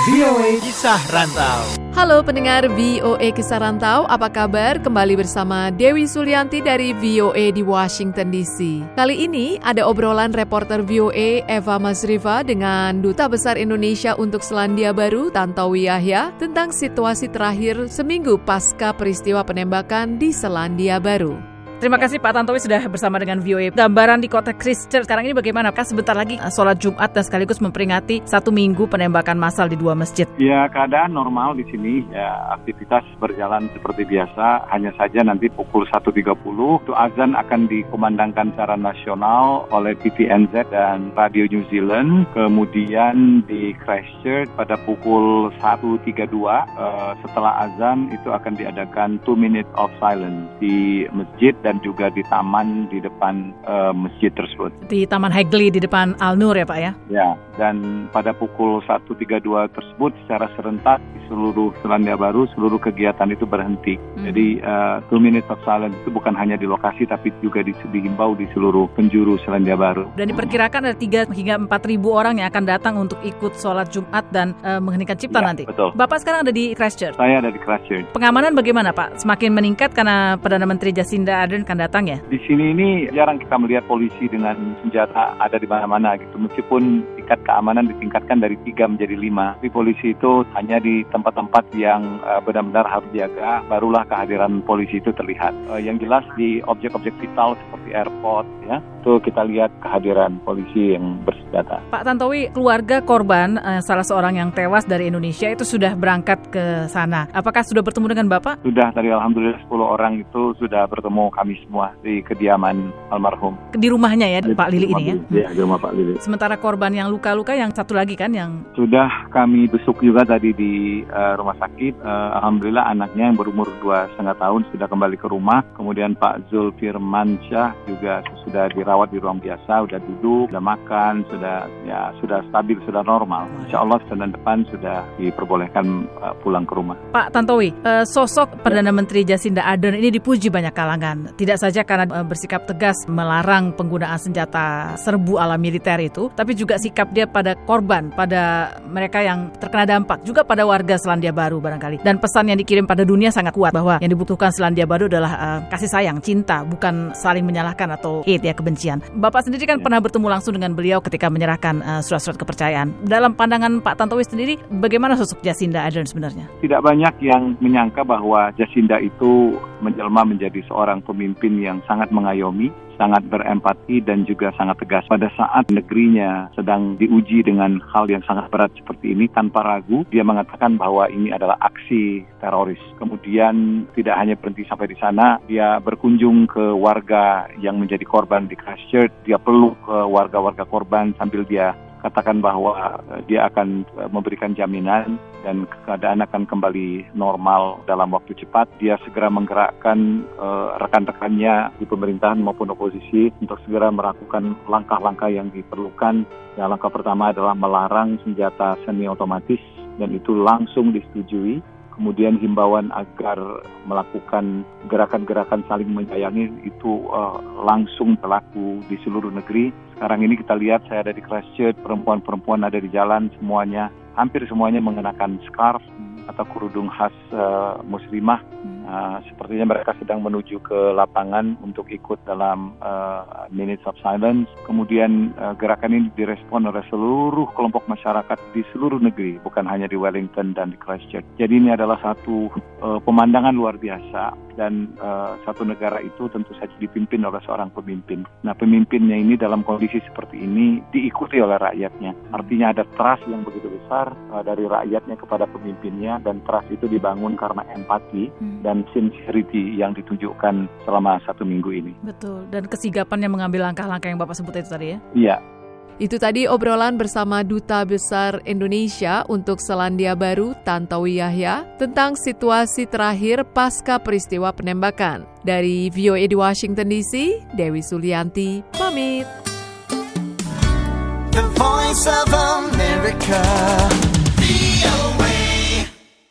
VOA Kisah Rantau. Halo pendengar VOA Kisah Rantau, apa kabar? Kembali bersama Dewi Sulianti dari VOA di Washington DC. Kali ini ada obrolan reporter VOA Eva Masriva dengan Duta Besar Indonesia untuk Selandia Baru, Tantowi Yahya, tentang situasi terakhir seminggu pasca peristiwa penembakan di Selandia Baru. Terima kasih Pak Tantowi sudah bersama dengan VOA. Gambaran di kota Christchurch sekarang ini bagaimana? Kan sebentar lagi uh, sholat Jumat dan sekaligus memperingati satu minggu penembakan massal di dua masjid. Ya keadaan normal di sini. Ya aktivitas berjalan seperti biasa. Hanya saja nanti pukul 1.30 itu azan akan dikumandangkan secara nasional oleh TVNZ dan Radio New Zealand. Kemudian di Christchurch pada pukul 1.32 uh, setelah azan itu akan diadakan two minutes of silence di masjid dan dan juga di taman di depan uh, masjid tersebut. Di Taman Hagley di depan Al Nur ya Pak ya? Ya, dan pada pukul 1.32 tersebut secara serentak di seluruh Selandia Baru seluruh kegiatan itu berhenti. Hmm. Jadi uh, two minutes of silence itu bukan hanya di lokasi tapi juga di, dihimbau di seluruh penjuru Selandia Baru. Dan diperkirakan ada 3 hingga 4 ribu orang yang akan datang untuk ikut sholat Jumat dan uh, mengheningkan cipta ya, nanti. Betul. Bapak sekarang ada di Christchurch? Saya ada di Christchurch. Pengamanan bagaimana Pak? Semakin meningkat karena Perdana Menteri Jacinda Ardern akan datang ya? Di sini ini jarang kita melihat polisi dengan senjata ada di mana-mana gitu. Meskipun tingkat keamanan ditingkatkan dari tiga menjadi lima, tapi polisi itu hanya di tempat-tempat yang uh, benar-benar harus dijaga, barulah kehadiran polisi itu terlihat. Uh, yang jelas di objek-objek vital seperti airport ya, itu kita lihat kehadiran polisi yang bersenjata. Pak Tantowi, keluarga korban uh, salah seorang yang tewas dari Indonesia itu sudah berangkat ke sana. Apakah sudah bertemu dengan Bapak? Sudah, dari Alhamdulillah 10 orang itu sudah bertemu kami semua di kediaman almarhum. Di rumahnya ya, di, Pak Lili ini ya? Iya, di rumah Pak Lili. Sementara korban yang luka-luka yang satu lagi kan yang... Sudah kami besuk juga tadi di uh, rumah sakit. Uh, Alhamdulillah anaknya yang berumur dua setengah tahun sudah kembali ke rumah. Kemudian Pak Zulfirman Syah juga sudah dirawat di ruang biasa, sudah duduk, sudah makan, sudah ya sudah stabil, sudah normal. Insya Allah Senin depan sudah diperbolehkan uh, pulang ke rumah. Pak Tantowi, uh, sosok Perdana Menteri Jacinda Ardern ini dipuji banyak kalangan. Tidak saja karena uh, bersikap tegas melarang penggunaan senjata serbu ala militer itu, tapi juga sikap dia pada korban, pada mereka yang terkena dampak, juga pada warga Selandia Baru barangkali. Dan pesan yang dikirim pada dunia sangat kuat bahwa yang dibutuhkan Selandia Baru adalah uh, kasih sayang, cinta, bukan saling menyalahkan atau hate ya kebencian. Bapak sendiri kan ya. pernah bertemu langsung dengan beliau ketika menyerahkan uh, surat-surat kepercayaan. Dalam pandangan Pak Tantowi sendiri, bagaimana sosok Jacinda Ardern sebenarnya? Tidak banyak yang menyangka bahwa Jacinda itu menjelma menjadi seorang pemimpin yang sangat mengayomi, sangat berempati dan juga sangat tegas pada saat negerinya sedang diuji dengan hal yang sangat berat seperti ini tanpa ragu dia mengatakan bahwa ini adalah aksi teroris. Kemudian tidak hanya berhenti sampai di sana, dia berkunjung ke warga yang menjadi korban di Christchurch, dia peluk ke warga-warga korban sambil dia katakan bahwa eh, dia akan eh, memberikan jaminan dan keadaan akan kembali normal dalam waktu cepat. Dia segera menggerakkan uh, rekan-rekannya di pemerintahan maupun oposisi untuk segera melakukan langkah-langkah yang diperlukan. Ya, langkah pertama adalah melarang senjata semi otomatis dan itu langsung disetujui kemudian himbauan agar melakukan gerakan-gerakan saling menyayangi itu uh, langsung berlaku di seluruh negeri sekarang ini kita lihat saya ada di Christchurch, perempuan-perempuan ada di jalan semuanya, hampir semuanya mengenakan scarf atau kerudung khas uh, muslimah. Uh, sepertinya mereka sedang menuju ke lapangan untuk ikut dalam uh, Minutes of Silence. Kemudian uh, gerakan ini direspon oleh seluruh kelompok masyarakat di seluruh negeri, bukan hanya di Wellington dan di Christchurch. Jadi ini adalah satu uh, pemandangan luar biasa dan uh, satu negara itu tentu saja dipimpin oleh seorang pemimpin. Nah, pemimpinnya ini dalam kondisi seperti ini diikuti oleh rakyatnya. Artinya ada trust yang begitu besar uh, dari rakyatnya kepada pemimpinnya dan trust itu dibangun karena empati hmm. Dan sincerity yang ditunjukkan selama satu minggu ini. Betul. Dan kesigapan yang mengambil langkah-langkah yang Bapak sebut itu tadi ya? Iya. Itu tadi obrolan bersama Duta Besar Indonesia untuk Selandia Baru, Tantowi Yahya, tentang situasi terakhir pasca peristiwa penembakan. Dari VOA di Washington DC, Dewi Sulianti, pamit. The Voice of America, VOA.